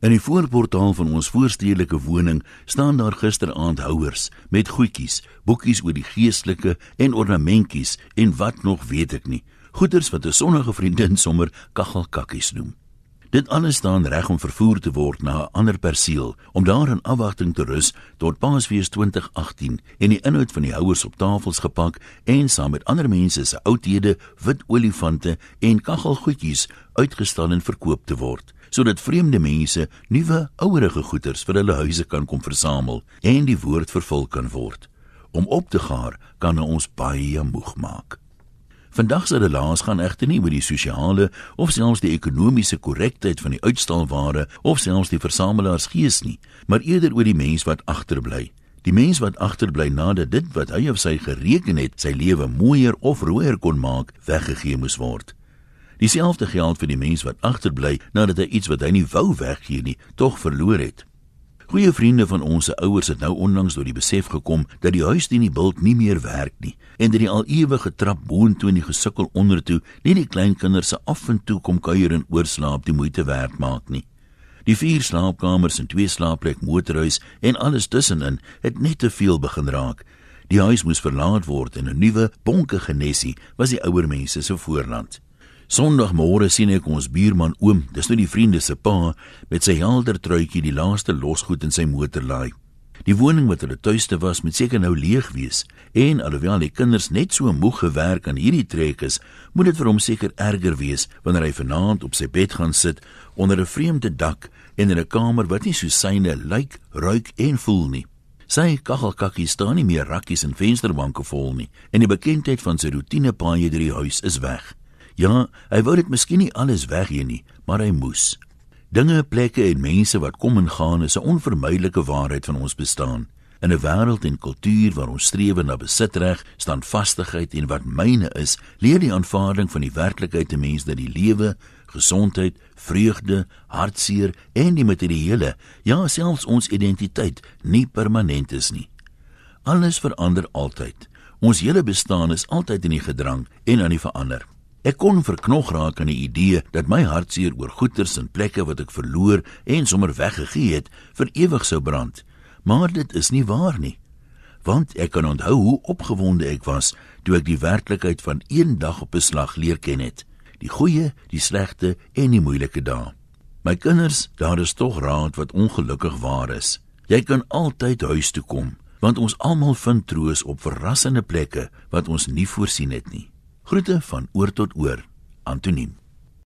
In die voorportaal van ons voorstedelike woning staan daar gisteraand houers met goedjies, boekies oor die geestelike en ornamentjies en wat nog weet ek nie. Goeders wat 'n sonnige vriendin sommer kaggelkakkies noem. Dit alles staan reg om vervoer te word na 'n ander perseel om daar in afwagting te rus tot Paasfees 2018 en die inhoud van die houers op tafels gepak en saam met ander mense se oudhede, wit olifante en kaggelgoedjies uitgestal en verkoop te word sodat vreemde mense nuwe ouerige goederes vir hulle huise kan kom versamel en die woord vervul kan word. Om op te gaar kan ons baie moeg maak. Vandag se relaas gaan egter nie oor die sosiale of selfs die ekonomiese korrektheid van die uitstalware of selfs die versamelaars gees nie, maar eerder oor die mens wat agterbly. Die mens wat agterbly nadat dit wat hy of sy gereken het, sy lewe mooier of rooier kon maak, weggegee moes word. Dieselfde geld vir die mens wat agterbly nadat hy iets wat hy nie wou weggee nie, tog verloor het. Goeie vriende van ons se ouers het nou onlangs tot die besef gekom dat die huis teen die bult nie meer werk nie en dat die al ewige trap boontoe en die gesukkel ondertoe nie die kleinkinders se af en toe kom kuier en oorslaap die moeite werd maak nie. Die vier slaapkamers en twee slaapplek motorhuis en alles tussenin het net te veel begin raak. Die huis moes verlaat word en 'n nuwe bonke genesie was die ouer mense se voorland. Sondagmôre sien ek ons buurman oom, dis nou die vriende se pa, met sy helder truitjie die laaste losgoed in sy motor laai. Die woning wat hulle tuiste was, moet seker nou leeg wees. En alhoewel die kinders net so moeg gewerk aan hierdie trek is, moet dit vir hom seker erger wees wanneer hy vanaand op sy bed gaan sit onder 'n vreemde dak en in 'n kamer wat nie so syne lyk, ruik en voel nie. Sy kaggelkakkie staan nie meer rakkies en vensterbanke vol nie en die bekendheid van sy roetinepaaie deur die huis is weg. Ja, hy wou dit miskien nie alles weggee nie, maar hy moes. Dinge, plekke en mense wat kom en gaan is 'n onvermydelike waarheid van ons bestaan. In 'n wêreld en kultuur waar ons streef na besitreg, standvastigheid en wat myne is, leer die aanvaarding van die werklikheid te mens dat die lewe, gesondheid, vreugde, hartseer en die materiële, ja selfs ons identiteit nie permanent is nie. Alles verander altyd. Ons hele bestaan is altyd in die gedrang en aan die verander. Ek kon verknog raak aan die idee dat my hartseer oor goeders en plekke wat ek verloor en sommer weggegee het, vir ewig sou brand. Maar dit is nie waar nie. Want ek kan onthou hoe opgewonde ek was toe ek die werklikheid van een dag op 'n slag leer ken het. Die goeie, die slegte en die moeilike dae. My kinders, daar is tog raad wat ongelukkig waar is. Jy kan altyd huis toe kom, want ons almal vind troos op verrassende plekke wat ons nie voorsien het nie. Groete van oor tot oor. Antoniem